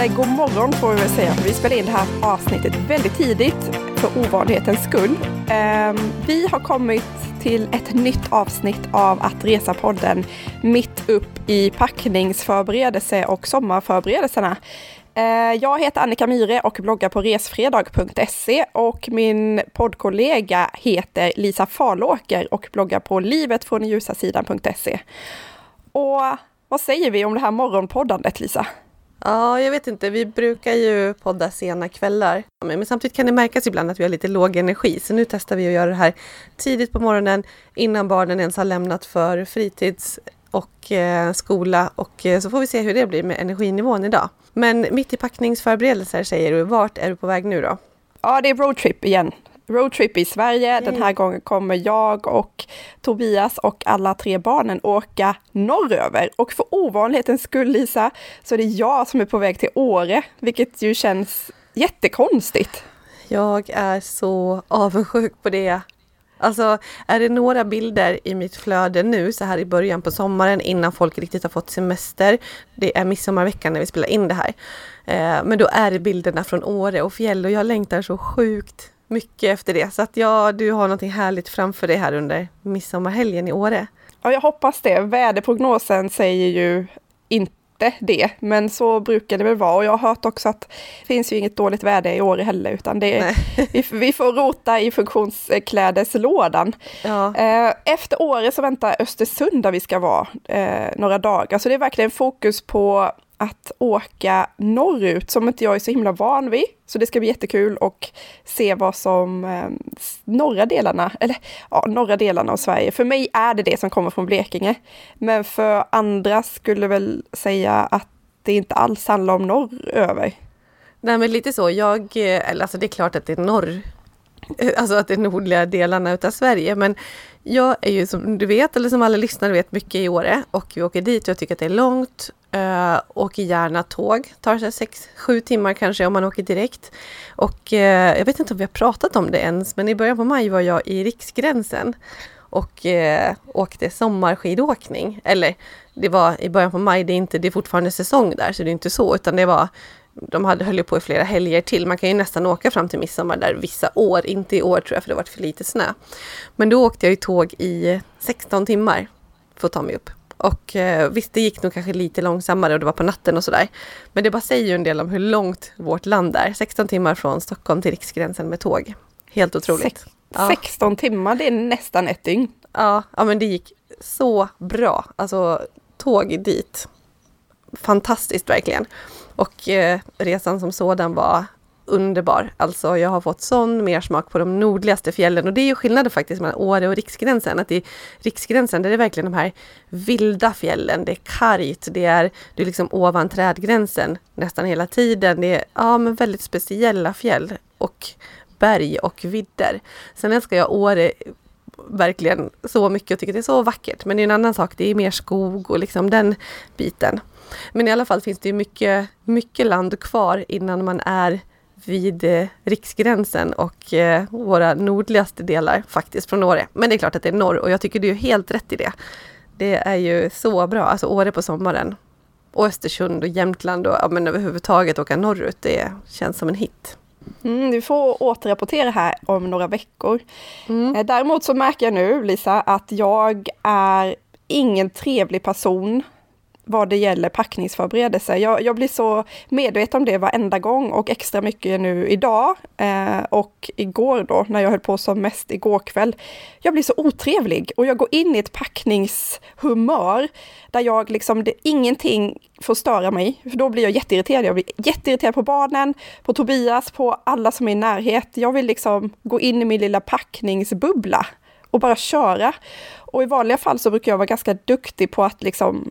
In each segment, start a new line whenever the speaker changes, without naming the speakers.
eller god morgon får vi väl säga. Vi spelar in det här avsnittet väldigt tidigt för ovanlighetens skull. Ehm, vi har kommit till ett nytt avsnitt av Att Resa-podden mitt upp i packningsförberedelse och sommarförberedelserna. Ehm, jag heter Annika Myhre och bloggar på resfredag.se och min poddkollega heter Lisa Falåker och bloggar på livetfråndenljusasidan.se. Och vad säger vi om det här morgonpoddandet, Lisa?
Ja, jag vet inte. Vi brukar ju podda sena kvällar. Men samtidigt kan det märkas ibland att vi har lite låg energi. Så nu testar vi att göra det här tidigt på morgonen innan barnen ens har lämnat för fritids och eh, skola. Och eh, så får vi se hur det blir med energinivån idag. Men mitt i packningsförberedelser säger du. Vart är du på väg nu då?
Ja, det är roadtrip igen roadtrip i Sverige. Yay. Den här gången kommer jag och Tobias och alla tre barnen åka norröver. Och för ovanlighetens skull, Lisa, så är det jag som är på väg till Åre, vilket ju känns jättekonstigt.
Jag är så avundsjuk på det. Alltså, är det några bilder i mitt flöde nu så här i början på sommaren innan folk riktigt har fått semester. Det är midsommarveckan när vi spelar in det här. Eh, men då är det bilderna från Åre och fjäll och jag längtar så sjukt mycket efter det. Så att ja, du har något härligt framför dig här under midsommarhelgen i Åre.
Ja, jag hoppas det. Väderprognosen säger ju inte det, men så brukar det väl vara. Och jag har hört också att det finns ju inget dåligt väder i Åre heller, utan det är, vi, vi, får rota i funktionsklädeslådan. Ja. Eh, efter Åre så väntar Östersund där vi ska vara eh, några dagar, så det är verkligen fokus på att åka norrut som inte jag är så himla van vid. Så det ska bli jättekul att se vad som eh, norra delarna, eller ja, norra delarna av Sverige. För mig är det det som kommer från Blekinge. Men för andra skulle väl säga att det inte alls handlar om norröver.
Nej men lite så, jag, eh, eller alltså det är klart att det är norr eh, alltså att det är nordliga delarna utav Sverige. Men jag är ju som du vet, eller som alla lyssnare vet, mycket i Åre och vi åker dit och jag tycker att det är långt. Uh, åker gärna tåg, tar sig 6-7 timmar kanske om man åker direkt. Och uh, jag vet inte om vi har pratat om det ens, men i början på maj var jag i Riksgränsen och uh, åkte sommarskidåkning. Eller det var i början på maj, det är, inte, det är fortfarande säsong där så det är inte så, utan det var de hade, höll ju på i flera helger till. Man kan ju nästan åka fram till midsommar där vissa år, inte i år tror jag för det har varit för lite snö. Men då åkte jag ju tåg i 16 timmar för att ta mig upp. Och eh, visst, det gick nog kanske lite långsammare och det var på natten och sådär. Men det bara säger ju en del om hur långt vårt land är. 16 timmar från Stockholm till Riksgränsen med tåg. Helt otroligt. Sex,
ja. 16 timmar, det är nästan ett dygn.
Ja, ja, men det gick så bra. Alltså tåg dit. Fantastiskt verkligen. Och eh, resan som sådan var underbar. Alltså jag har fått sån mer smak på de nordligaste fjällen och det är ju skillnaden faktiskt mellan Åre och Riksgränsen. Att i Riksgränsen där är det verkligen de här vilda fjällen. Det är kargt, det är, det är liksom ovan trädgränsen nästan hela tiden. Det är ja, men väldigt speciella fjäll och berg och vidder. Sen älskar jag Åre verkligen så mycket och tycker det är så vackert. Men det är en annan sak, det är mer skog och liksom den biten. Men i alla fall finns det mycket, mycket land kvar innan man är vid eh, riksgränsen och eh, våra nordligaste delar faktiskt från Åre. Men det är klart att det är norr och jag tycker du är helt rätt i det. Det är ju så bra, alltså Åre på sommaren. Och Östersund och Jämtland och ja, men överhuvudtaget åka norrut, det känns som en hit.
Mm, du får återrapportera här om några veckor. Mm. Eh, däremot så märker jag nu, Lisa, att jag är ingen trevlig person vad det gäller packningsförberedelser. Jag, jag, blir så medveten om det varenda gång och extra mycket nu idag eh, och igår då när jag höll på som mest igår kväll. Jag blir så otrevlig och jag går in i ett packningshumör där jag liksom, det, ingenting får störa mig. För då blir jag jätteirriterad. Jag blir jätteirriterad på barnen, på Tobias, på alla som är i närhet. Jag vill liksom gå in i min lilla packningsbubbla och bara köra. Och i vanliga fall så brukar jag vara ganska duktig på att liksom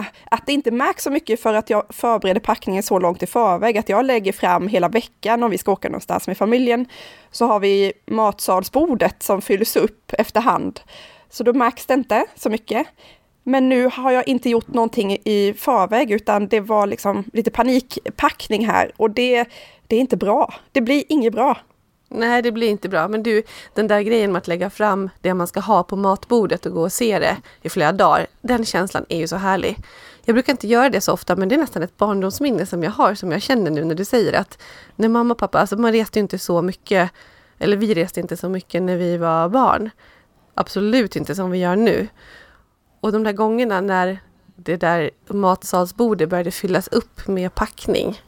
Äh, att det inte märks så mycket för att jag förbereder packningen så långt i förväg, att jag lägger fram hela veckan om vi ska åka någonstans med familjen, så har vi matsalsbordet som fylls upp efterhand. Så då märks det inte så mycket. Men nu har jag inte gjort någonting i förväg, utan det var liksom lite panikpackning här och det, det är inte bra. Det blir inget bra.
Nej, det blir inte bra. Men du, den där grejen med att lägga fram det man ska ha på matbordet och gå och se det i flera dagar, den känslan är ju så härlig. Jag brukar inte göra det så ofta men det är nästan ett barndomsminne som jag har som jag känner nu när du säger att när mamma och pappa, alltså man reste inte så mycket, eller vi reste inte så mycket när vi var barn. Absolut inte som vi gör nu. Och de där gångerna när det där matsalsbordet började fyllas upp med packning.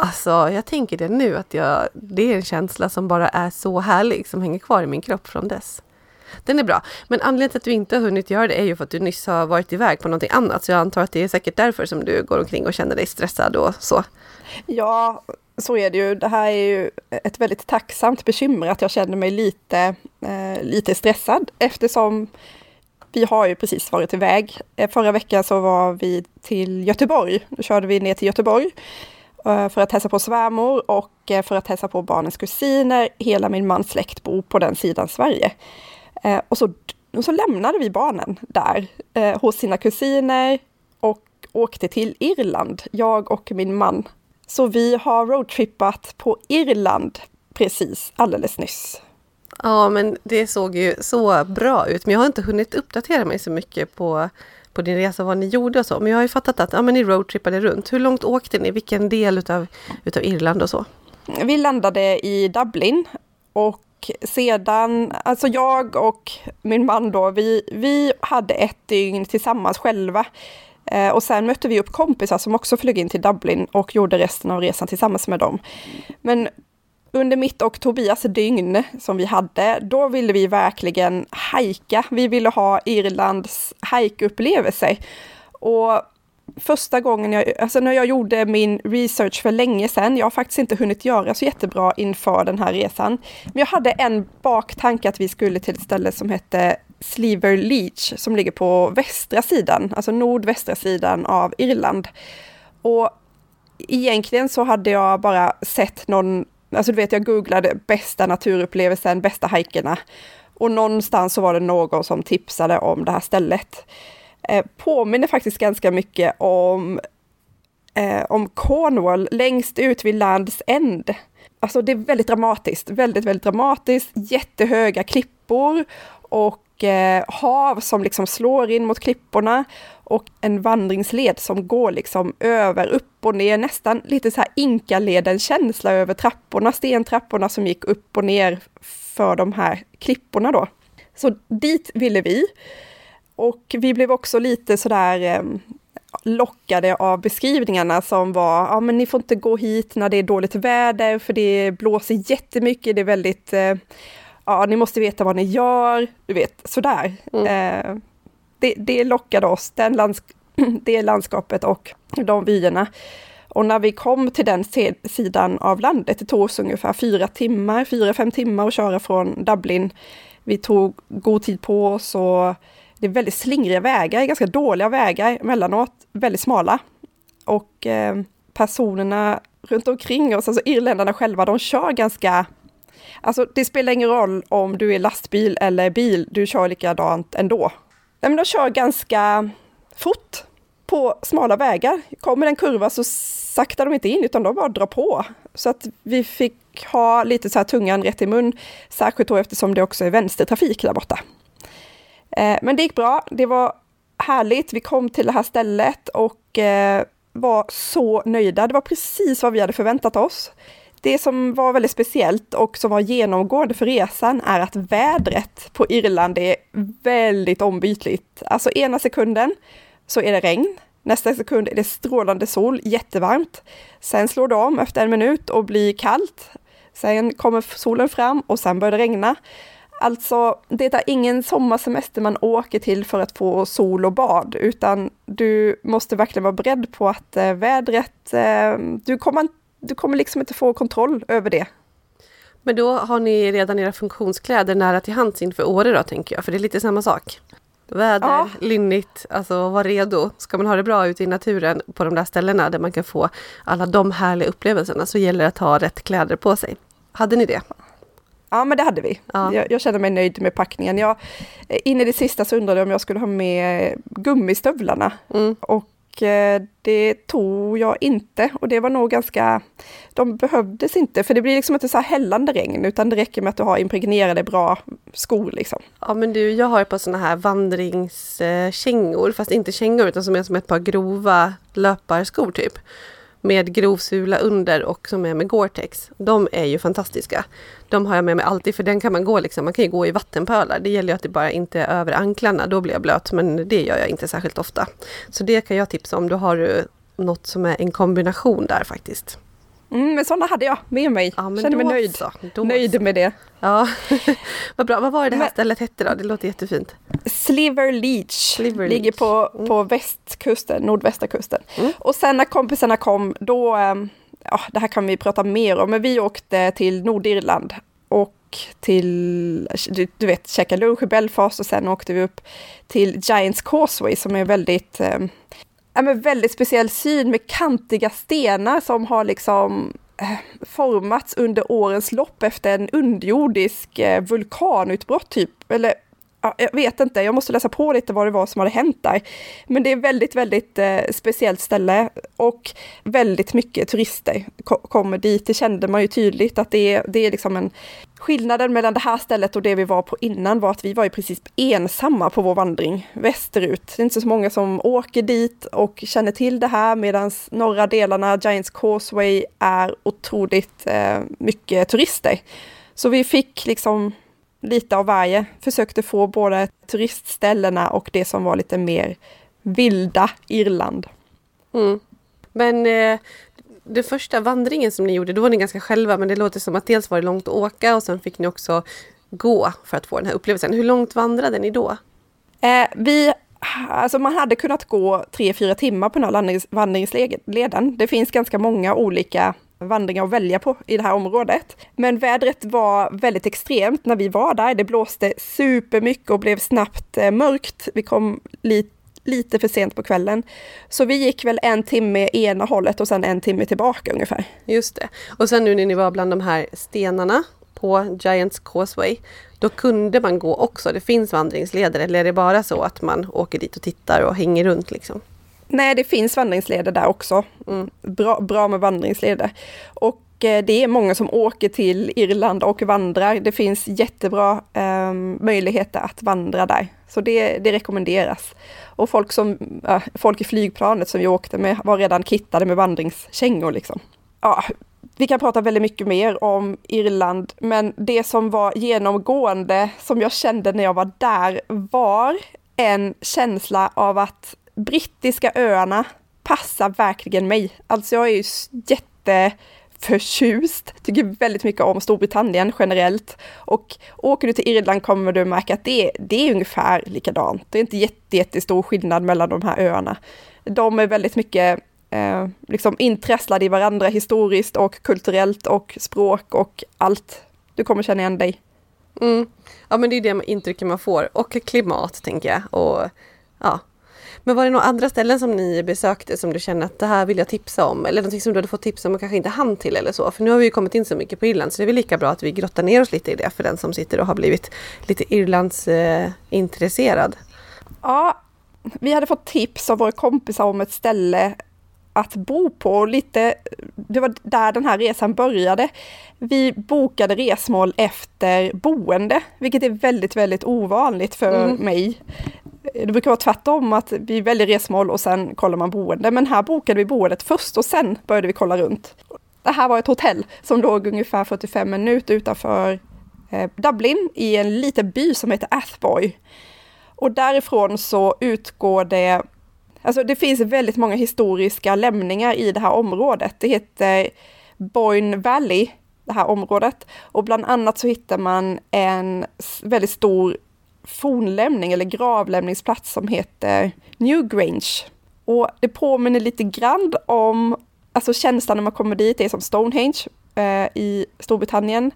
Alltså, jag tänker det nu att jag, det är en känsla som bara är så härlig som hänger kvar i min kropp från dess. Den är bra. Men anledningen till att du inte har hunnit göra det är ju för att du nyss har varit iväg på någonting annat. Så jag antar att det är säkert därför som du går omkring och känner dig stressad och så.
Ja, så är det ju. Det här är ju ett väldigt tacksamt bekymmer att jag känner mig lite, eh, lite stressad eftersom vi har ju precis varit iväg. Eh, förra veckan så var vi till Göteborg. Då körde vi ner till Göteborg Eh, för att hälsa på svärmor och eh, för att hälsa på barnens kusiner. Hela min mans släkt bor på den sidan Sverige. Eh, och så, och så lämnade vi barnen där hos sina kusiner och åkte till Irland, jag och min man. Så vi har roadtrippat på Irland precis alldeles nyss.
Ja, men det såg ju så bra ut. Men jag har inte hunnit uppdatera mig så mycket på, på din resa, vad ni gjorde och så. Men jag har ju fattat att ja, men ni roadtrippade runt. Hur långt åkte ni? Vilken del utav, utav Irland och så?
Vi landade i Dublin och sedan, alltså jag och min man då, vi, vi hade ett dygn tillsammans själva. Eh, och sen mötte vi upp kompisar som också flög in till Dublin och gjorde resten av resan tillsammans med dem. Men under mitt och Tobias dygn som vi hade, då ville vi verkligen hajka. Vi ville ha Irlands hajkupplevelse. Och första gången jag, alltså när jag gjorde min research för länge sedan, jag har faktiskt inte hunnit göra så jättebra inför den här resan, men jag hade en baktanke att vi skulle till ett ställe som hette Sliver Leach, som ligger på västra sidan, alltså nordvästra sidan av Irland. Och egentligen så hade jag bara sett någon Alltså du vet, jag googlade bästa naturupplevelsen, bästa hajkerna. Och någonstans så var det någon som tipsade om det här stället. Eh, påminner faktiskt ganska mycket om, eh, om Cornwall, längst ut vid Lands End. Alltså det är väldigt dramatiskt, väldigt, väldigt dramatiskt, jättehöga klippor och eh, hav som liksom slår in mot klipporna och en vandringsled som går liksom över, upp och ner, nästan lite så här Inkaleden-känsla över trapporna, stentrapporna som gick upp och ner för de här klipporna då. Så dit ville vi. Och vi blev också lite sådär eh, lockade av beskrivningarna som var, ja men ni får inte gå hit när det är dåligt väder för det blåser jättemycket, det är väldigt, eh, ja ni måste veta vad ni gör, du vet sådär. Mm. Eh, det, det lockade oss, den lands, det landskapet och de vyerna. Och när vi kom till den sidan av landet, det tog oss ungefär fyra timmar, fyra, fem timmar att köra från Dublin. Vi tog god tid på oss och det är väldigt slingriga vägar, ganska dåliga vägar emellanåt, väldigt smala. Och eh, personerna runt omkring oss, alltså irländarna själva, de kör ganska Alltså det spelar ingen roll om du är lastbil eller bil, du kör likadant ändå. Nej, men de kör ganska fort på smala vägar. Kommer en kurva så saktar de inte in utan de bara drar på. Så att vi fick ha lite så här tungan rätt i mun, särskilt då eftersom det också är vänstertrafik där borta. Eh, men det gick bra, det var härligt. Vi kom till det här stället och eh, var så nöjda. Det var precis vad vi hade förväntat oss. Det som var väldigt speciellt och som var genomgående för resan är att vädret på Irland är väldigt ombytligt. Alltså ena sekunden så är det regn, nästa sekund är det strålande sol, jättevarmt. Sen slår det om efter en minut och blir kallt. Sen kommer solen fram och sen börjar det regna. Alltså, det är ingen sommarsemester man åker till för att få sol och bad, utan du måste verkligen vara beredd på att eh, vädret, eh, du kommer du kommer liksom inte få kontroll över det.
Men då har ni redan era funktionskläder nära till hands inför Åre då, tänker jag, för det är lite samma sak. Väder, ja. linnigt, alltså var redo. Ska man ha det bra ute i naturen på de där ställena där man kan få alla de härliga upplevelserna så gäller det att ha rätt kläder på sig. Hade ni det?
Ja, men det hade vi. Ja. Jag, jag kände mig nöjd med packningen. Jag, in i det sista så undrade jag om jag skulle ha med gummistövlarna. Mm. Och Eh, det tog jag inte. Och det var nog ganska, de behövdes inte. För det blir liksom inte så här hällande regn utan det räcker med att du har impregnerade bra skor liksom.
Ja men du, jag har ett par sådana här vandringskängor, fast inte kängor utan som är som ett par grova löparskor typ med grov sula under och som är med Gore-Tex. De är ju fantastiska. De har jag med mig alltid för den kan man gå liksom, man kan ju gå i vattenpölar. Det gäller ju att det bara inte är över anklarna, då blir jag blöt men det gör jag inte särskilt ofta. Så det kan jag tipsa om, då har du något som är en kombination där faktiskt.
Mm, men sådana hade jag med mig. Ja, Känner mig nöjd. Så, nöjd med det.
Ja, vad bra. Vad var det här men, stället hette då? Det låter jättefint.
Sliver Leach. Sliver ligger på, mm. på västkusten, nordvästra kusten. Mm. Och sen när kompisarna kom, då, ehm, ja det här kan vi prata mer om, men vi åkte till Nordirland och till, du, du vet, käka lunch i Belfast och sen åkte vi upp till Giants Causeway som är väldigt eh, ja, men väldigt speciell syn med kantiga stenar som har liksom eh, formats under årens lopp efter en underjordisk eh, vulkanutbrott typ. Eller jag vet inte, jag måste läsa på lite vad det var som hade hänt där. Men det är väldigt, väldigt eh, speciellt ställe och väldigt mycket turister kommer dit. Det kände man ju tydligt att det är, det är liksom en Skillnaden mellan det här stället och det vi var på innan var att vi var i princip ensamma på vår vandring västerut. Det är inte så många som åker dit och känner till det här medan norra delarna, Giants Causeway, är otroligt eh, mycket turister. Så vi fick liksom lite av varje. Försökte få både turistställena och det som var lite mer vilda Irland.
Mm. Men eh, den första vandringen som ni gjorde, då var ni ganska själva men det låter som att dels var det långt att åka och sen fick ni också gå för att få den här upplevelsen. Hur långt vandrade ni då?
Eh, vi, alltså man hade kunnat gå tre, fyra timmar på den här vandringsleden. Det finns ganska många olika vandringar att välja på i det här området. Men vädret var väldigt extremt när vi var där. Det blåste supermycket och blev snabbt eh, mörkt. Vi kom lite lite för sent på kvällen. Så vi gick väl en timme ena hållet och sen en timme tillbaka ungefär.
Just det. Och sen nu när ni var bland de här stenarna på Giants Causeway, då kunde man gå också. Det finns vandringsleder eller är det bara så att man åker dit och tittar och hänger runt liksom?
Nej, det finns vandringsleder där också. Mm. Bra, bra med vandringsleder. Och eh, det är många som åker till Irland och vandrar. Det finns jättebra eh, möjligheter att vandra där. Så det, det rekommenderas. Och folk, som, äh, folk i flygplanet som vi åkte med var redan kittade med vandringskängor. Liksom. Ja, vi kan prata väldigt mycket mer om Irland, men det som var genomgående som jag kände när jag var där var en känsla av att brittiska öarna passar verkligen mig. Alltså jag är ju jätte förtjust. Tycker väldigt mycket om Storbritannien generellt. Och åker du till Irland kommer du märka att det, det är ungefär likadant. Det är inte jätte, jättestor skillnad mellan de här öarna. De är väldigt mycket eh, liksom intresslade i varandra historiskt och kulturellt och språk och allt. Du kommer känna igen dig.
Mm. Ja men det är det intrycket man får. Och klimat tänker jag. Och ja, men var det några andra ställen som ni besökte som du kände att det här vill jag tipsa om? Eller någonting som du hade fått tips om och kanske inte hann till eller så? För nu har vi ju kommit in så mycket på Irland så det är väl lika bra att vi grottar ner oss lite i det för den som sitter och har blivit lite Irlands eh, intresserad.
Ja, vi hade fått tips av våra kompisar om ett ställe att bo på. Lite, det var där den här resan började. Vi bokade resmål efter boende, vilket är väldigt, väldigt ovanligt för mm. mig. Det brukar vara tvärtom, att vi väljer resmål och sen kollar man boende. Men här bokade vi boendet först och sen började vi kolla runt. Det här var ett hotell som låg ungefär 45 minuter utanför eh, Dublin i en liten by som heter Athboy. Och därifrån så utgår det, alltså det finns väldigt många historiska lämningar i det här området. Det heter Boyne Valley, det här området. Och bland annat så hittar man en väldigt stor fornlämning eller gravlämningsplats som heter Newgrange. Och det påminner lite grann om, alltså känslan när man kommer dit, det är som Stonehenge eh, i Storbritannien.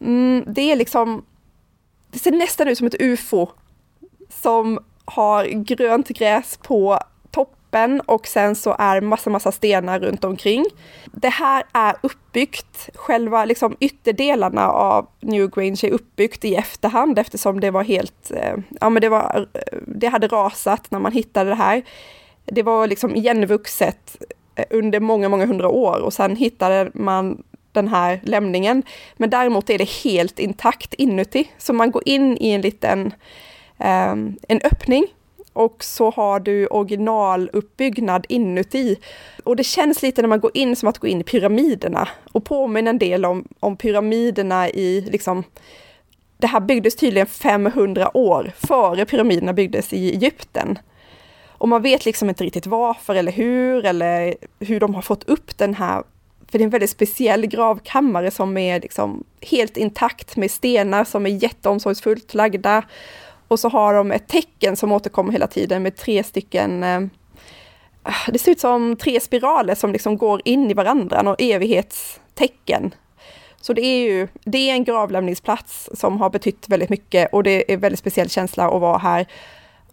Mm, det är liksom, det ser nästan ut som ett ufo som har grönt gräs på toppen och sen så är massa, massa stenar runt omkring. Det här är uppbyggt, själva liksom ytterdelarna av Newgrange är uppbyggt i efterhand eftersom det var helt, eh, ja men det var, eh, det hade rasat när man hittade det här. det var liksom igenvuxet eh, under många, många hundra år och sen hittade man den här lämningen. Men däremot är det helt intakt inuti, så man går in i en liten um, en öppning och så har du originaluppbyggnad inuti. Och det känns lite när man går in som att gå in i pyramiderna och påminner en del om, om pyramiderna i liksom det här byggdes tydligen 500 år före pyramiderna byggdes i Egypten. Och man vet liksom inte riktigt varför eller hur eller hur de har fått upp den här, för det är en väldigt speciell gravkammare som är liksom helt intakt med stenar som är jätteomsorgsfullt lagda. Och så har de ett tecken som återkommer hela tiden med tre stycken eh, ah, det ser ut som tre spiraler som liksom går in i varandra, något evighetstecken. Så det är ju det är en gravlämningsplats som har betytt väldigt mycket och det är en väldigt speciell känsla att vara här.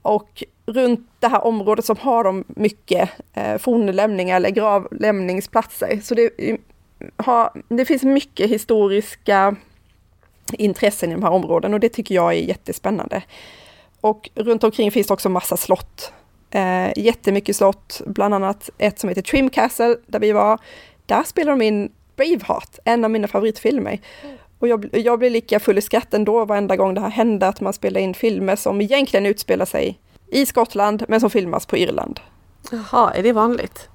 Och runt det här området som har de mycket eh, fornlämningar eller gravlämningsplatser. Så det, har, det finns mycket historiska intressen i de här områdena och det tycker jag är jättespännande. Och runt omkring finns det också massa slott. Eh, jättemycket slott, bland annat ett som heter Trim Castle där vi var. Där spelar de in Braveheart, en av mina favoritfilmer. Och jag, jag blir lika full i skratt ändå varenda gång det här händer, att man spelar in filmer som egentligen utspelar sig i Skottland, men som filmas på Irland.
Jaha, är det vanligt?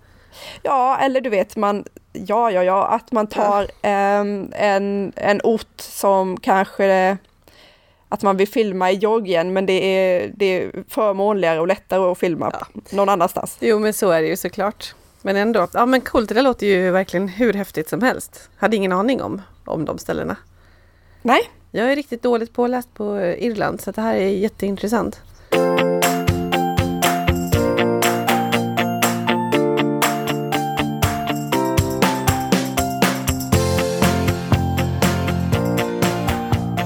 Ja, eller du vet, man, ja, ja, ja, att man tar ja. um, en, en ort som kanske att man vill filma i Georgien, men det är, det är förmånligare och lättare att filma ja. någon annanstans.
Jo, men så är det ju såklart. Men ändå, ja men coolt, det låter ju verkligen hur häftigt som helst. Hade ingen aning om, om de ställena.
Nej.
Jag är riktigt dåligt påläst på Irland, så det här är jätteintressant.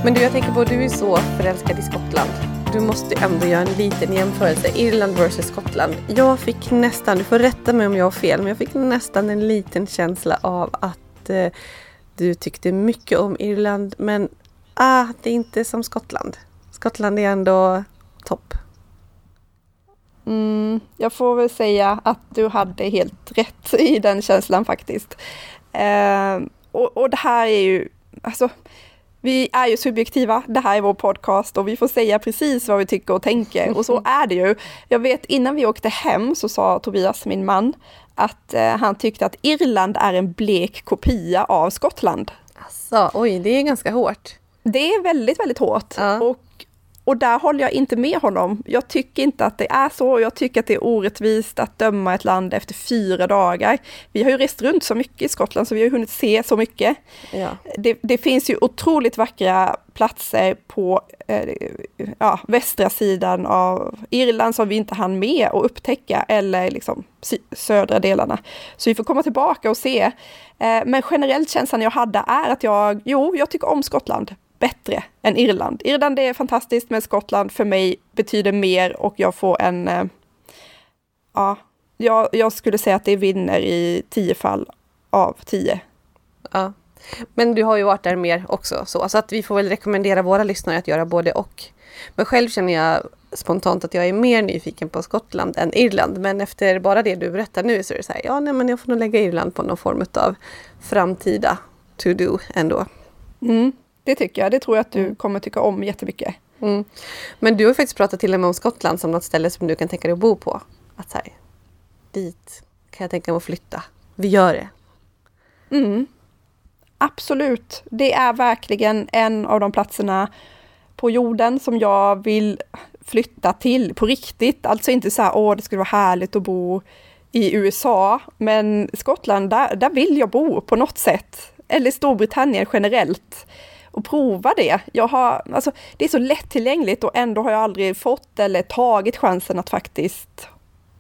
Men du, jag tänker på, du är så förälskad i Skottland. Du måste ändå göra en liten jämförelse. Irland versus Skottland. Jag fick nästan, du får rätta mig om jag har fel, men jag fick nästan en liten känsla av att eh, du tyckte mycket om Irland, men ah, det är inte som Skottland. Skottland är ändå topp.
Mm, jag får väl säga att du hade helt rätt i den känslan faktiskt. Eh, och, och det här är ju, alltså vi är ju subjektiva, det här är vår podcast och vi får säga precis vad vi tycker och tänker och så är det ju. Jag vet innan vi åkte hem så sa Tobias, min man, att eh, han tyckte att Irland är en blek kopia av Skottland.
Alltså, oj, det är ganska hårt.
Det är väldigt, väldigt hårt. Ja. Och och där håller jag inte med honom. Jag tycker inte att det är så. Jag tycker att det är orättvist att döma ett land efter fyra dagar. Vi har ju rest runt så mycket i Skottland så vi har hunnit se så mycket. Ja. Det, det, finns ju otroligt vackra platser på eh, ja, västra sidan av Irland som vi inte hann med att upptäcka eller liksom södra delarna. Så vi får komma tillbaka och se. Eh, men generellt känslan jag hade är att jag, jo, jag tycker om Skottland bättre än Irland. Irland är fantastiskt, men Skottland för mig betyder mer och jag får en... Eh, ja, jag, jag skulle säga att det vinner i tio fall av tio.
Ja. Men du har ju varit där mer också, så, så att vi får väl rekommendera våra lyssnare att göra både och. Men själv känner jag spontant att jag är mer nyfiken på Skottland än Irland. Men efter bara det du berättar nu så är det så här, ja nej men jag får nog lägga Irland på någon form av framtida to-do ändå.
Mm. Det tycker jag. Det tror jag att du mm. kommer tycka om jättemycket.
Mm. Men du har faktiskt pratat till och med om Skottland som något ställe som du kan tänka dig att bo på. Att så här, dit kan jag tänka mig att flytta. Vi gör det.
Mm. Absolut. Det är verkligen en av de platserna på jorden som jag vill flytta till på riktigt. Alltså inte så här, åh, det skulle vara härligt att bo i USA, men Skottland, där, där vill jag bo på något sätt. Eller Storbritannien generellt och prova det. Jag har, alltså, det är så lättillgängligt och ändå har jag aldrig fått eller tagit chansen att faktiskt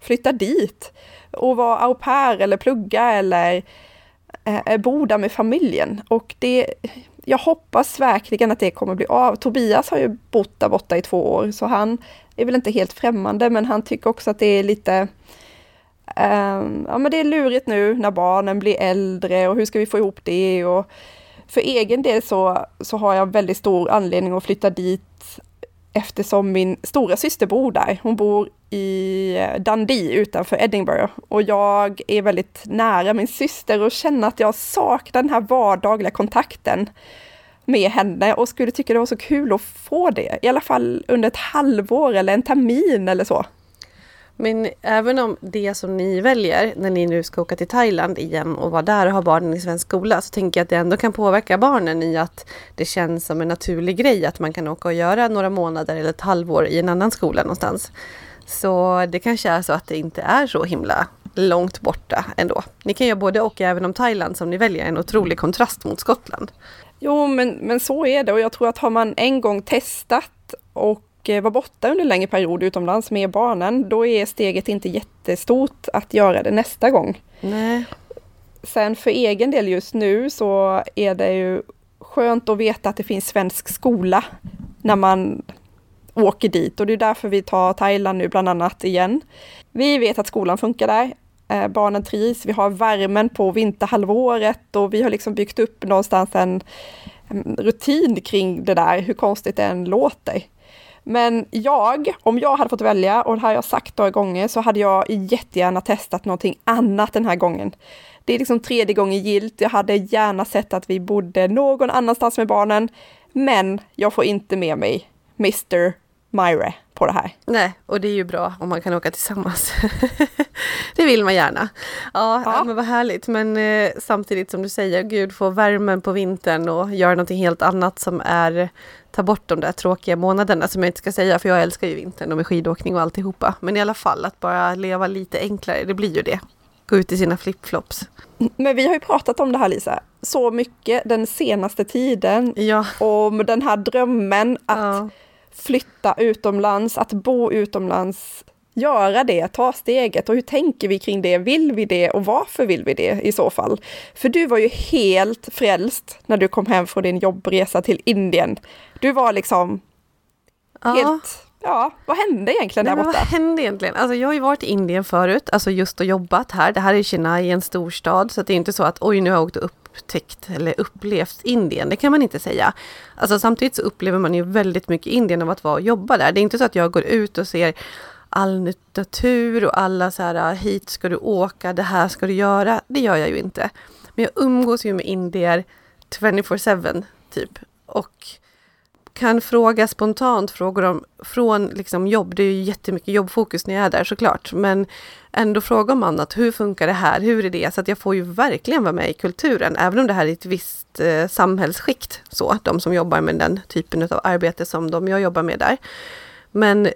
flytta dit och vara au pair eller plugga eller eh, bo där med familjen. Och det, jag hoppas verkligen att det kommer bli av. Tobias har ju bott där borta i två år, så han är väl inte helt främmande, men han tycker också att det är lite eh, ja men det är lurigt nu när barnen blir äldre och hur ska vi få ihop det och för egen del så, så har jag väldigt stor anledning att flytta dit eftersom min stora syster bor där. Hon bor i Dundee utanför Edinburgh och jag är väldigt nära min syster och känner att jag saknar den här vardagliga kontakten med henne och skulle tycka det var så kul att få det, i alla fall under ett halvår eller en termin eller så.
Men även om det som ni väljer när ni nu ska åka till Thailand igen och vara där och ha barnen i svensk skola så tänker jag att det ändå kan påverka barnen i att det känns som en naturlig grej att man kan åka och göra några månader eller ett halvår i en annan skola någonstans. Så det kanske är så att det inte är så himla långt borta ändå. Ni kan göra både och även om Thailand som ni väljer en otrolig kontrast mot Skottland.
Jo, men, men så är det och jag tror att har man en gång testat och eh, var borta under en längre period utomlands med barnen, då är steget inte jättestort att göra det nästa gång.
Nej.
Sen för egen del just nu så är det ju skönt att veta att det finns svensk skola när man åker dit och det är därför vi tar Thailand nu bland annat igen. Vi vet att skolan funkar där. Eh, barnen trivs, vi har värmen på vinterhalvåret och vi har liksom byggt upp någonstans en, en rutin kring det där, hur konstigt det än låter. Men jag, om jag hade fått välja, och det här har jag sagt några gånger, så hade jag jättegärna testat någonting annat den här gången. Det är liksom tredje gången gilt. Jag hade gärna sett att vi bodde någon annanstans med barnen, men jag får inte med mig Mr. Myre på det här.
Nej, och det är ju bra om man kan åka tillsammans. det vill man gärna. Ja, ja. men vad härligt. Men eh, samtidigt som du säger, gud få värmen på vintern och göra någonting helt annat som är ta bort de där tråkiga månaderna som jag inte ska säga för jag älskar ju vintern och med skidåkning och alltihopa. Men i alla fall att bara leva lite enklare, det blir ju det. Gå ut i sina flipflops.
Men vi har ju pratat om det här Lisa, så mycket den senaste tiden.
Ja.
Om den här drömmen att ja flytta utomlands, att bo utomlands, göra det, ta steget och hur tänker vi kring det? Vill vi det och varför vill vi det i så fall? För du var ju helt frälst när du kom hem från din jobbresa till Indien. Du var liksom ja. helt Ja, vad hände egentligen där borta?
Vad hände egentligen? Alltså jag har ju varit i Indien förut, alltså just och jobbat här. Det här är Chennai, en storstad, så det är inte så att oj, nu har jag åkt upp upptäckt eller upplevt Indien, det kan man inte säga. Alltså samtidigt så upplever man ju väldigt mycket Indien av att vara och jobba där. Det är inte så att jag går ut och ser all natur och alla så här ah, hit ska du åka, det här ska du göra. Det gör jag ju inte. Men jag umgås ju med indier 24-7 typ. Och kan fråga spontant frågor om, från liksom jobb, det är ju jättemycket jobbfokus när jag är där såklart, men ändå fråga om annat. Hur funkar det här? Hur är det? Så att jag får ju verkligen vara med i kulturen, även om det här är ett visst eh, samhällsskikt, så, de som jobbar med den typen av arbete som de jag jobbar med där. Men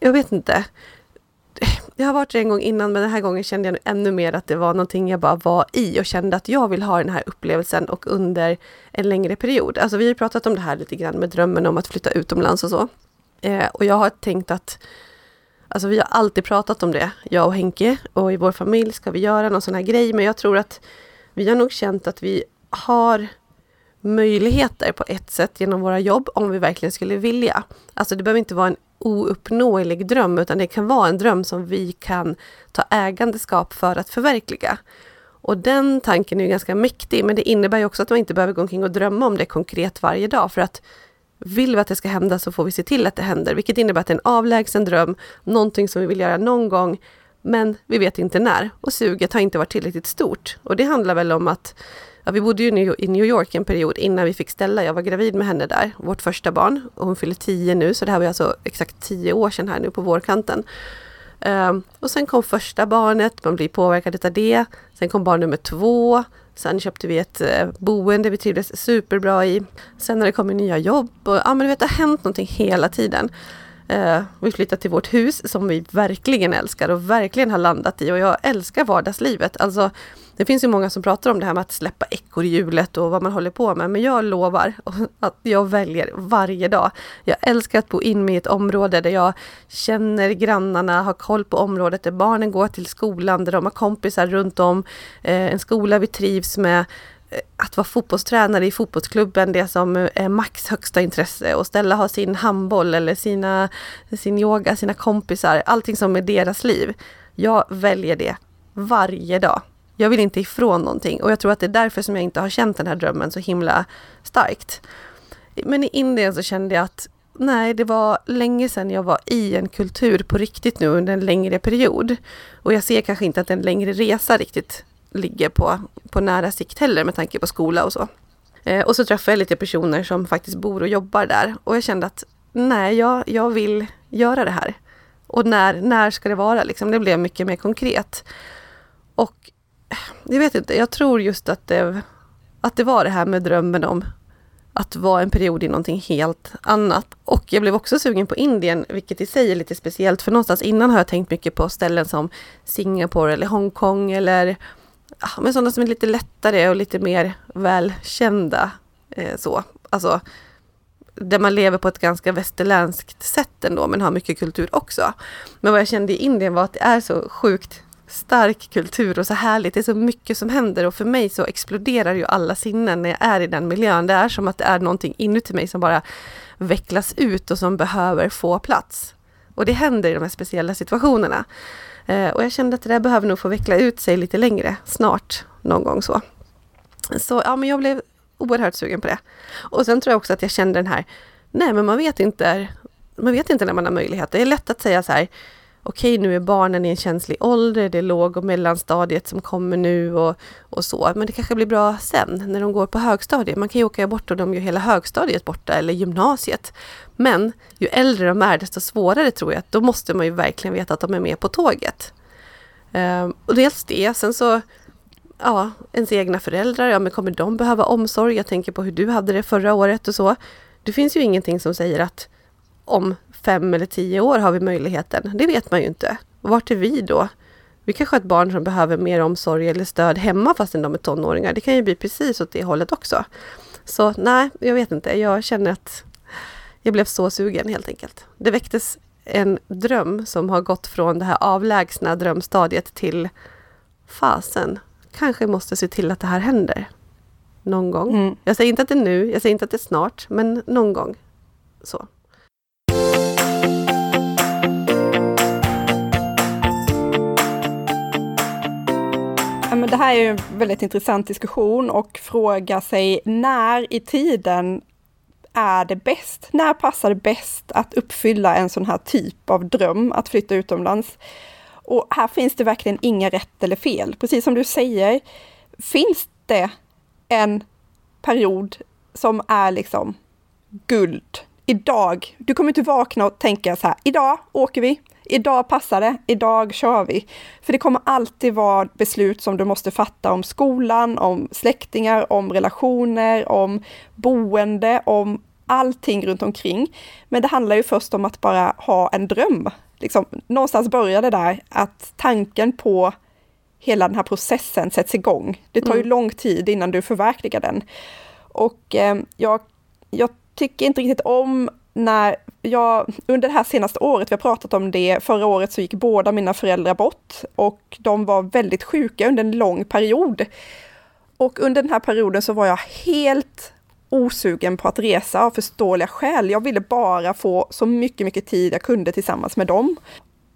jag vet inte jag har varit det en gång innan men den här gången kände jag ännu mer att det var någonting jag bara var i och kände att jag vill ha den här upplevelsen och under en längre period. Alltså vi har pratat om det här lite grann med drömmen om att flytta utomlands och så. Eh, och jag har tänkt att Alltså vi har alltid pratat om det, jag och Henke och i vår familj ska vi göra någon sån här grej men jag tror att vi har nog känt att vi har möjligheter på ett sätt genom våra jobb om vi verkligen skulle vilja. Alltså det behöver inte vara en ouppnåelig dröm, utan det kan vara en dröm som vi kan ta ägandeskap för att förverkliga. Och den tanken är ju ganska mäktig, men det innebär ju också att man inte behöver gå omkring och drömma om det konkret varje dag, för att vill vi att det ska hända så får vi se till att det händer, vilket innebär att det är en avlägsen dröm, någonting som vi vill göra någon gång, men vi vet inte när. Och suget har inte varit tillräckligt stort. Och det handlar väl om att Ja, vi bodde ju i New York en period innan vi fick Stella. Jag var gravid med henne där, vårt första barn. Och hon fyller tio nu, så det här var alltså exakt tio år sedan här nu på vårkanten. Um, och sen kom första barnet, man blir påverkad av det. Sen kom barn nummer två. Sen köpte vi ett uh, boende vi trivdes superbra i. Sen när det kommit nya jobb och ja, men du vet, det har hänt någonting hela tiden. Eh, vi flyttade till vårt hus som vi verkligen älskar och verkligen har landat i och jag älskar vardagslivet. Alltså det finns ju många som pratar om det här med att släppa ekorrhjulet och vad man håller på med, men jag lovar att jag väljer varje dag. Jag älskar att bo in mig i ett område där jag känner grannarna, har koll på området, där barnen går till skolan, där de har kompisar runt om, eh, en skola vi trivs med att vara fotbollstränare i fotbollsklubben, det som är Max högsta intresse och Stella har sin handboll eller sina, sin yoga, sina kompisar, allting som är deras liv. Jag väljer det varje dag. Jag vill inte ifrån någonting och jag tror att det är därför som jag inte har känt den här drömmen så himla starkt. Men i Indien så kände jag att nej, det var länge sedan jag var i en kultur på riktigt nu under en längre period. Och jag ser kanske inte att en längre resa riktigt ligger på, på nära sikt heller med tanke på skola och så. Eh, och så träffade jag lite personer som faktiskt bor och jobbar där och jag kände att nej, jag, jag vill göra det här. Och när, när ska det vara liksom? Det blev mycket mer konkret. Och eh, jag vet inte, jag tror just att det, att det var det här med drömmen om att vara en period i någonting helt annat. Och jag blev också sugen på Indien, vilket i sig är lite speciellt, för någonstans innan har jag tänkt mycket på ställen som Singapore eller Hongkong eller men sådana som är lite lättare och lite mer välkända. Eh, så. Alltså, där man lever på ett ganska västerländskt sätt ändå, men har mycket kultur också. Men vad jag kände i Indien var att det är så sjukt stark kultur och så härligt. Det är så mycket som händer och för mig så exploderar ju alla sinnen när jag är i den miljön. Det är som att det är någonting inuti mig som bara vecklas ut och som behöver få plats. Och det händer i de här speciella situationerna. Eh, och jag kände att det där behöver nog få veckla ut sig lite längre snart, någon gång så. Så ja, men jag blev oerhört sugen på det. Och sen tror jag också att jag kände den här, nej men man vet inte, man vet inte när man har möjlighet. Det är lätt att säga så här, okej nu är barnen i en känslig ålder, det är låg och mellanstadiet som kommer nu och, och så. Men det kanske blir bra sen när de går på högstadiet. Man kan ju åka bort och de gör hela högstadiet borta eller gymnasiet. Men ju äldre de är desto svårare tror jag att då måste man ju verkligen veta att de är med på tåget. Um, och dels det, sen så ja, ens egna föräldrar, ja men kommer de behöva omsorg? Jag tänker på hur du hade det förra året och så. Det finns ju ingenting som säger att om fem eller tio år har vi möjligheten. Det vet man ju inte. vart är vi då? Vi kanske har ett barn som behöver mer omsorg eller stöd hemma fastän de är tonåringar. Det kan ju bli precis åt det hållet också. Så nej, jag vet inte. Jag känner att jag blev så sugen helt enkelt. Det väcktes en dröm som har gått från det här avlägsna drömstadiet till fasen, kanske måste se till att det här händer. Någon gång. Mm. Jag säger inte att det är nu, jag säger inte att det är snart, men någon gång. Så.
Men det här är en väldigt intressant diskussion och fråga sig när i tiden är det bäst? När passar det bäst att uppfylla en sån här typ av dröm, att flytta utomlands? Och här finns det verkligen inga rätt eller fel. Precis som du säger, finns det en period som är liksom guld. Idag, du kommer inte vakna och tänka så här, idag åker vi, idag passar det, idag kör vi. För det kommer alltid vara beslut som du måste fatta om skolan, om släktingar, om relationer, om boende, om allting runt omkring. Men det handlar ju först om att bara ha en dröm. Liksom, någonstans börjar det där att tanken på hela den här processen sätts igång. Det tar ju mm. lång tid innan du förverkligar den. Och eh, jag, jag tycker inte riktigt om när jag, under det här senaste året, vi har pratat om det, förra året så gick båda mina föräldrar bort och de var väldigt sjuka under en lång period. Och under den här perioden så var jag helt osugen på att resa av förståeliga skäl. Jag ville bara få så mycket, mycket tid jag kunde tillsammans med dem.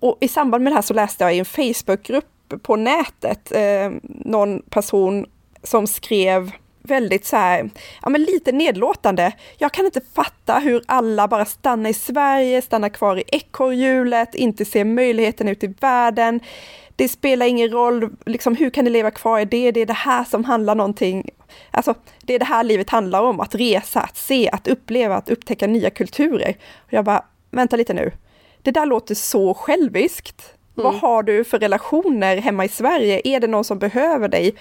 Och i samband med det här så läste jag i en Facebookgrupp på nätet eh, någon person som skrev väldigt så här, ja men lite nedlåtande. Jag kan inte fatta hur alla bara stannar i Sverige, stannar kvar i ekorrhjulet, inte ser möjligheten ut i världen. Det spelar ingen roll, liksom hur kan ni leva kvar i det? Det är det här som handlar någonting, alltså det är det här livet handlar om, att resa, att se, att uppleva, att upptäcka nya kulturer. Och jag bara, vänta lite nu. Det där låter så själviskt. Mm. Vad har du för relationer hemma i Sverige? Är det någon som behöver dig?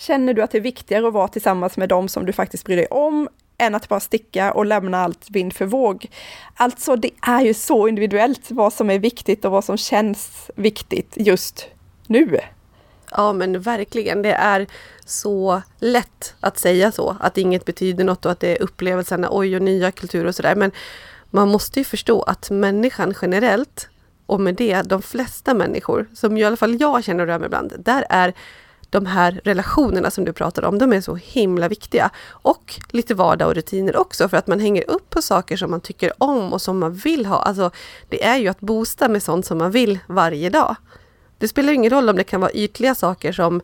Känner du att det är viktigare att vara tillsammans med dem som du faktiskt bryr dig om än att bara sticka och lämna allt vind för våg. Alltså det är ju så individuellt vad som är viktigt och vad som känns viktigt just nu.
Ja men verkligen, det är så lätt att säga så, att inget betyder något och att det är upplevelserna, oj och nya kulturer och sådär. Men man måste ju förstå att människan generellt, och med det de flesta människor, som i alla fall jag känner och rör mig ibland, där är de här relationerna som du pratar om, de är så himla viktiga. Och lite vardag och rutiner också, för att man hänger upp på saker som man tycker om och som man vill ha. Alltså, det är ju att boosta med sånt som man vill varje dag. Det spelar ingen roll om det kan vara ytliga saker som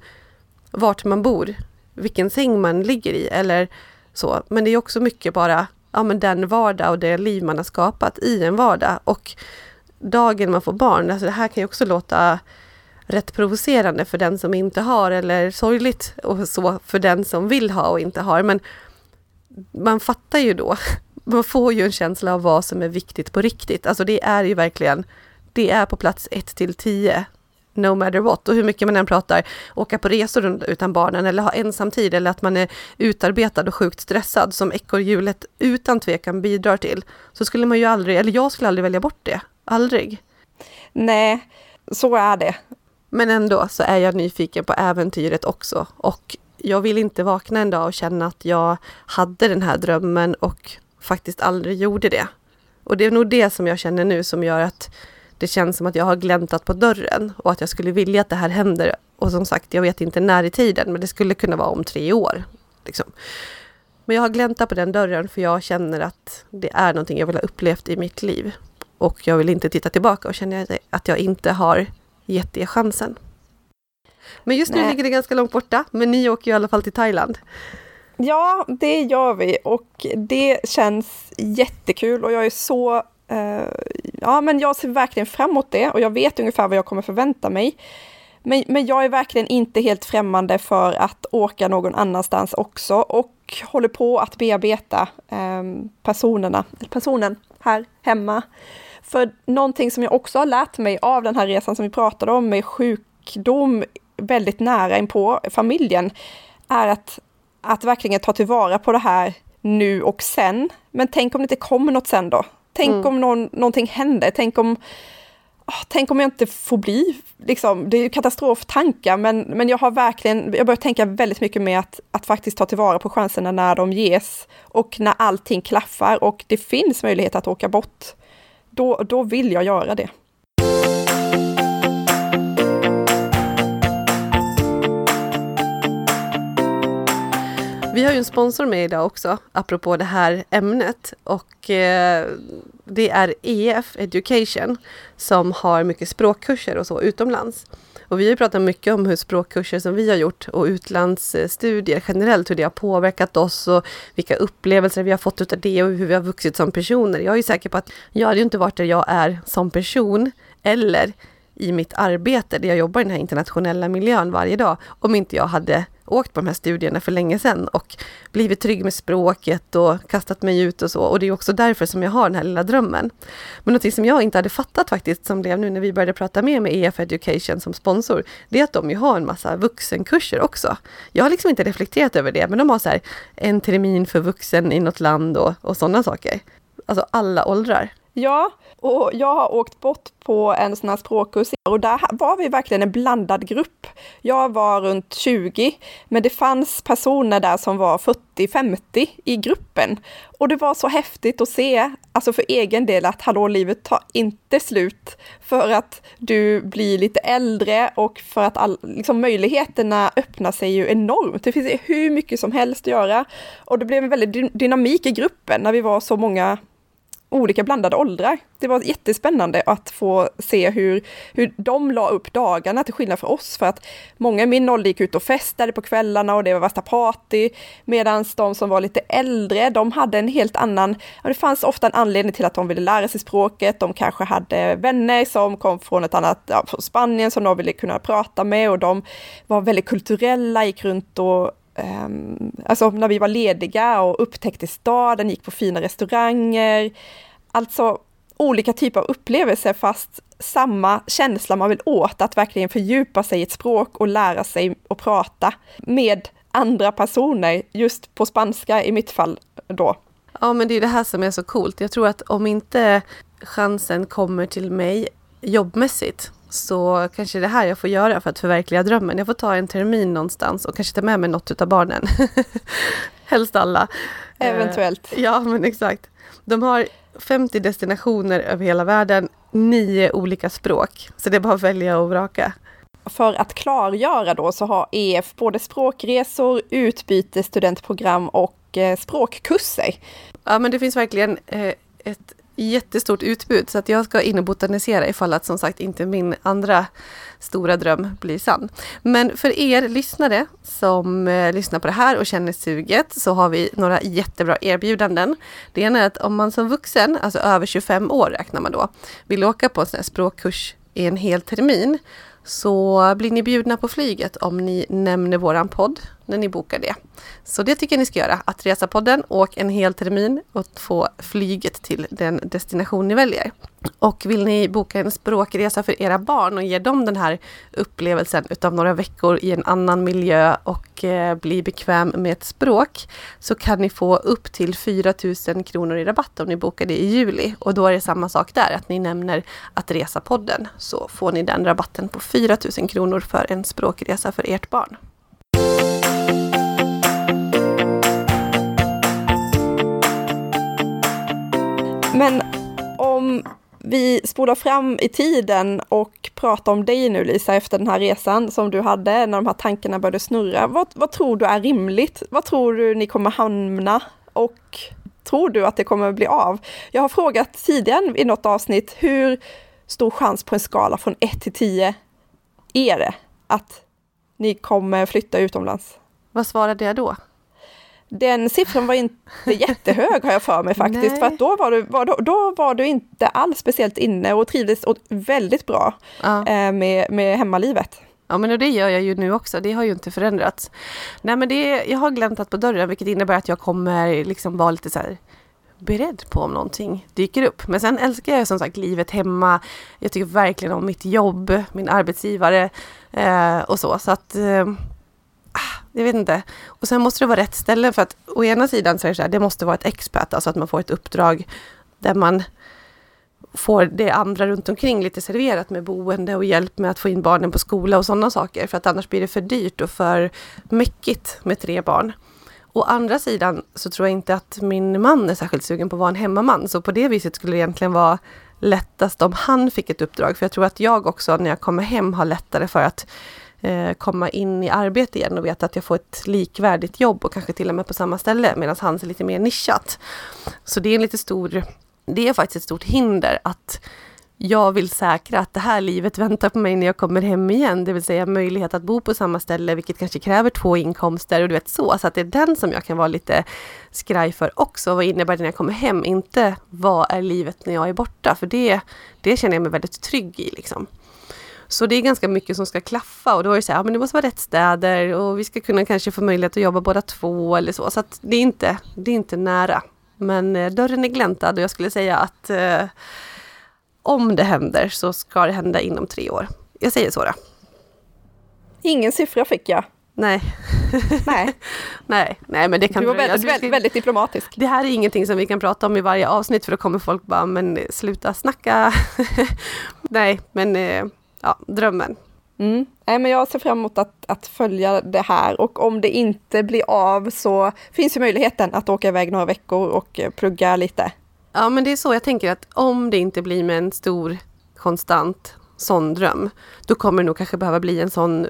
vart man bor, vilken säng man ligger i eller så. Men det är också mycket bara ja, men den vardag och det liv man har skapat i en vardag. Och dagen man får barn, alltså det här kan ju också låta rätt provocerande för den som inte har eller sorgligt och så för den som vill ha och inte har. Men man fattar ju då, man får ju en känsla av vad som är viktigt på riktigt. Alltså det är ju verkligen, det är på plats 1 till 10 no matter what. Och hur mycket man än pratar, åka på resor utan barnen eller ha ensamtid eller att man är utarbetad och sjukt stressad som ekorrhjulet utan tvekan bidrar till. Så skulle man ju aldrig, eller jag skulle aldrig välja bort det. Aldrig.
Nej, så är det.
Men ändå så är jag nyfiken på äventyret också och jag vill inte vakna en dag och känna att jag hade den här drömmen och faktiskt aldrig gjorde det. Och det är nog det som jag känner nu som gör att det känns som att jag har gläntat på dörren och att jag skulle vilja att det här händer. Och som sagt, jag vet inte när i tiden, men det skulle kunna vara om tre år. Liksom. Men jag har gläntat på den dörren för jag känner att det är någonting jag vill ha upplevt i mitt liv. Och jag vill inte titta tillbaka och känna att jag inte har gett det chansen. Men just nu Nej. ligger det ganska långt borta, men ni åker ju i alla fall till Thailand.
Ja, det gör vi och det känns jättekul och jag är så Uh, ja, men jag ser verkligen fram emot det och jag vet ungefär vad jag kommer förvänta mig. Men, men jag är verkligen inte helt främmande för att åka någon annanstans också och håller på att bearbeta um, personerna, personen här hemma. För någonting som jag också har lärt mig av den här resan som vi pratade om med sjukdom väldigt nära in på familjen är att, att verkligen ta tillvara på det här nu och sen. Men tänk om det inte kommer något sen då? Tänk mm. om någon, någonting händer, tänk om, oh, tänk om jag inte får bli, liksom, det är ju katastroftankar, men, men jag har verkligen, jag börjar tänka väldigt mycket med att, att faktiskt ta tillvara på chanserna när de ges och när allting klaffar och det finns möjlighet att åka bort. Då, då vill jag göra det.
Vi har ju en sponsor med idag också, apropå det här ämnet. Och eh, det är EF Education som har mycket språkkurser och så utomlands. Och vi har ju pratat mycket om hur språkkurser som vi har gjort och utlandsstudier generellt, hur det har påverkat oss och vilka upplevelser vi har fått utav det och hur vi har vuxit som personer. Jag är säker på att jag hade ju inte varit där jag är som person eller i mitt arbete där jag jobbar i den här internationella miljön varje dag om inte jag hade åkt på de här studierna för länge sedan och blivit trygg med språket och kastat mig ut och så. Och det är också därför som jag har den här lilla drömmen. Men någonting som jag inte hade fattat faktiskt, som blev nu när vi började prata mer med EF Education som sponsor, det är att de ju har en massa vuxenkurser också. Jag har liksom inte reflekterat över det, men de har så här en termin för vuxen i något land och, och sådana saker. Alltså alla åldrar.
Ja, och jag har åkt bort på en sån här språkkurs och där var vi verkligen en blandad grupp. Jag var runt 20, men det fanns personer där som var 40-50 i gruppen. Och det var så häftigt att se, alltså för egen del, att hallå, livet tar inte slut för att du blir lite äldre och för att all, liksom, möjligheterna öppnar sig ju enormt. Det finns hur mycket som helst att göra. Och det blev en väldigt dynamik i gruppen när vi var så många olika blandade åldrar. Det var jättespännande att få se hur, hur de la upp dagarna till skillnad från oss. För att många i min ålder gick ut och festade på kvällarna och det var värsta party. Medan de som var lite äldre, de hade en helt annan, ja, det fanns ofta en anledning till att de ville lära sig språket. De kanske hade vänner som kom från ett annat, ja, från Spanien som de ville kunna prata med och de var väldigt kulturella, gick runt och um, alltså när vi var lediga och upptäckte staden, gick på fina restauranger. Alltså olika typer av upplevelser fast samma känsla man vill åt, att verkligen fördjupa sig i ett språk och lära sig att prata med andra personer, just på spanska i mitt fall då.
Ja, men det är det här som är så coolt. Jag tror att om inte chansen kommer till mig jobbmässigt så kanske det här jag får göra för att förverkliga drömmen. Jag får ta en termin någonstans och kanske ta med mig något av barnen. Helst alla.
Eventuellt.
Eh, ja, men exakt. De har 50 destinationer över hela världen, nio olika språk. Så det är bara att välja och vraka.
För att klargöra då så har EF både språkresor, utbytesstudentprogram och eh, språkkurser.
Ja, men det finns verkligen eh, ett jättestort utbud så att jag ska in och botanisera ifall att som sagt inte min andra stora dröm blir sann. Men för er lyssnare som eh, lyssnar på det här och känner suget så har vi några jättebra erbjudanden. Det ena är att om man som vuxen, alltså över 25 år räknar man då, vill åka på en sån här språkkurs i en hel termin så blir ni bjudna på flyget om ni nämner våran podd när ni bokar det. Så det tycker jag ni ska göra. Att resa podden, åk en hel termin och få flyget till den destination ni väljer. Och vill ni boka en språkresa för era barn och ge dem den här upplevelsen utav några veckor i en annan miljö och eh, bli bekväm med ett språk så kan ni få upp till 4 000 kronor i rabatt om ni bokar det i juli. Och då är det samma sak där, att ni nämner att resa podden så får ni den rabatten på 4 000 kronor för en språkresa för ert barn.
Men om vi spolar fram i tiden och pratar om dig nu Lisa efter den här resan som du hade när de här tankarna började snurra. Vad, vad tror du är rimligt? Vad tror du ni kommer hamna? Och tror du att det kommer bli av? Jag har frågat tidigare i något avsnitt hur stor chans på en skala från 1 till 10 är det att ni kommer flytta utomlands?
Vad svarade jag då?
Den siffran var inte jättehög har jag för mig faktiskt, Nej. för att då var, du, var, då, då var du inte alls speciellt inne och trivdes väldigt bra ja. Eh, med, med hemmalivet.
Ja men det gör jag ju nu också, det har ju inte förändrats. Nej men det, jag har gläntat på dörren vilket innebär att jag kommer liksom vara lite så här beredd på om någonting dyker upp. Men sen älskar jag som sagt livet hemma. Jag tycker verkligen om mitt jobb, min arbetsgivare eh, och så. Så att eh, jag vet inte. Och sen måste det vara rätt ställe för att å ena sidan så är det så här, det måste vara ett expat, alltså att man får ett uppdrag där man får det andra runt omkring lite serverat med boende och hjälp med att få in barnen på skola och sådana saker. För att annars blir det för dyrt och för mäckigt med tre barn. Å andra sidan så tror jag inte att min man är särskilt sugen på att vara en hemmaman. Så på det viset skulle det egentligen vara lättast om han fick ett uppdrag. För jag tror att jag också när jag kommer hem har lättare för att Eh, komma in i arbete igen och veta att jag får ett likvärdigt jobb och kanske till och med på samma ställe medan hans är lite mer nischat. Så det är en lite stor, det är faktiskt ett stort hinder att jag vill säkra att det här livet väntar på mig när jag kommer hem igen, det vill säga möjlighet att bo på samma ställe, vilket kanske kräver två inkomster och du vet så. Så att det är den som jag kan vara lite skraj för också. Vad innebär det när jag kommer hem? Inte vad är livet när jag är borta? För det, det känner jag mig väldigt trygg i. Liksom. Så det är ganska mycket som ska klaffa och då är det så här, ja, men det måste vara rätt städer och vi ska kunna kanske få möjlighet att jobba båda två eller så. Så att det är inte, det är inte nära. Men eh, dörren är gläntad och jag skulle säga att eh, om det händer så ska det hända inom tre år. Jag säger så då.
Ingen siffra fick jag.
Nej.
Nej.
nej, nej, men det kan
Du var väldigt, väldigt, väldigt, diplomatisk.
Det här är ingenting som vi kan prata om i varje avsnitt för då kommer folk bara, men sluta snacka. nej, men eh, ja, drömmen.
Mm. Nej, men jag ser fram emot att, att följa det här och om det inte blir av så finns ju möjligheten att åka iväg några veckor och plugga lite.
Ja, men det är så jag tänker att om det inte blir med en stor konstant sån dröm, då kommer det nog kanske behöva bli en sån,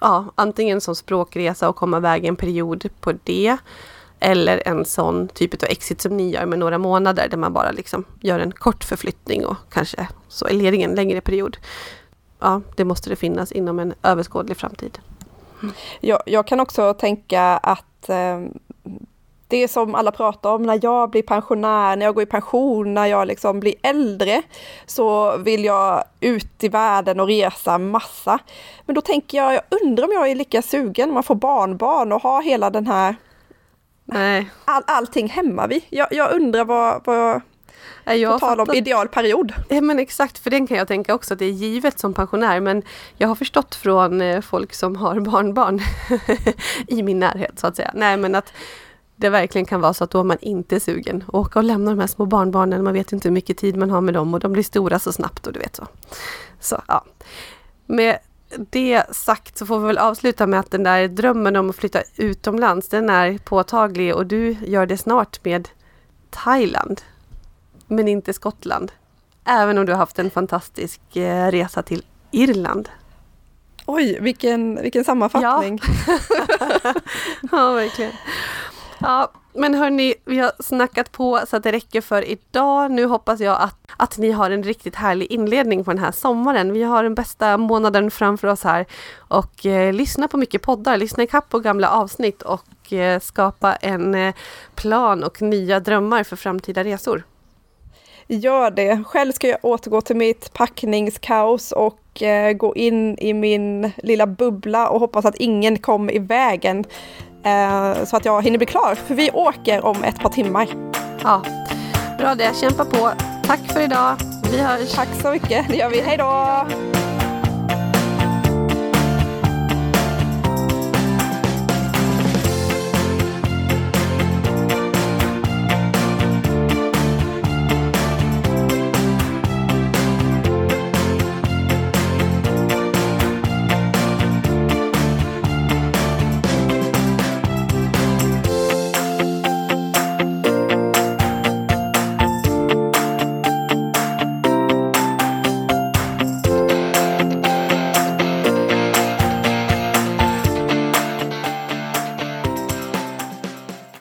ja, antingen en sån språkresa och komma iväg en period på det. Eller en sån typ av exit som ni gör med några månader där man bara liksom gör en kort förflyttning och kanske så är ledig en längre period ja, det måste det finnas inom en överskådlig framtid.
Jag, jag kan också tänka att eh, det som alla pratar om, när jag blir pensionär, när jag går i pension, när jag liksom blir äldre, så vill jag ut i världen och resa massa. Men då tänker jag, jag undrar om jag är lika sugen, om man får barnbarn och har hela den här
Nej.
All, allting hemma vid. Jag, jag undrar vad, vad, jag På tal om idealperiod.
Ja, men exakt, för den kan jag tänka också att det är givet som pensionär. Men jag har förstått från eh, folk som har barnbarn i min närhet så att säga. Nej men att det verkligen kan vara så att då är man inte sugen åka och lämna de här små barnbarnen. Man vet inte hur mycket tid man har med dem och de blir stora så snabbt och du vet så. Så ja. Med det sagt så får vi väl avsluta med att den där drömmen om att flytta utomlands den är påtaglig och du gör det snart med Thailand men inte Skottland. Även om du har haft en fantastisk eh, resa till Irland.
Oj, vilken, vilken sammanfattning!
Ja, ja verkligen. Ja, Men hörni, vi har snackat på så att det räcker för idag. Nu hoppas jag att, att ni har en riktigt härlig inledning på den här sommaren. Vi har den bästa månaden framför oss här. Och eh, lyssna på mycket poddar, lyssna ikapp på gamla avsnitt och eh, skapa en eh, plan och nya drömmar för framtida resor.
Gör det. Själv ska jag återgå till mitt packningskaos och eh, gå in i min lilla bubbla och hoppas att ingen kommer i vägen. Eh, så att jag hinner bli klar, för vi åker om ett par timmar.
Ja, bra det. Kämpa på. Tack för idag. Vi hörs.
Tack så mycket. Det gör vi. Hej då!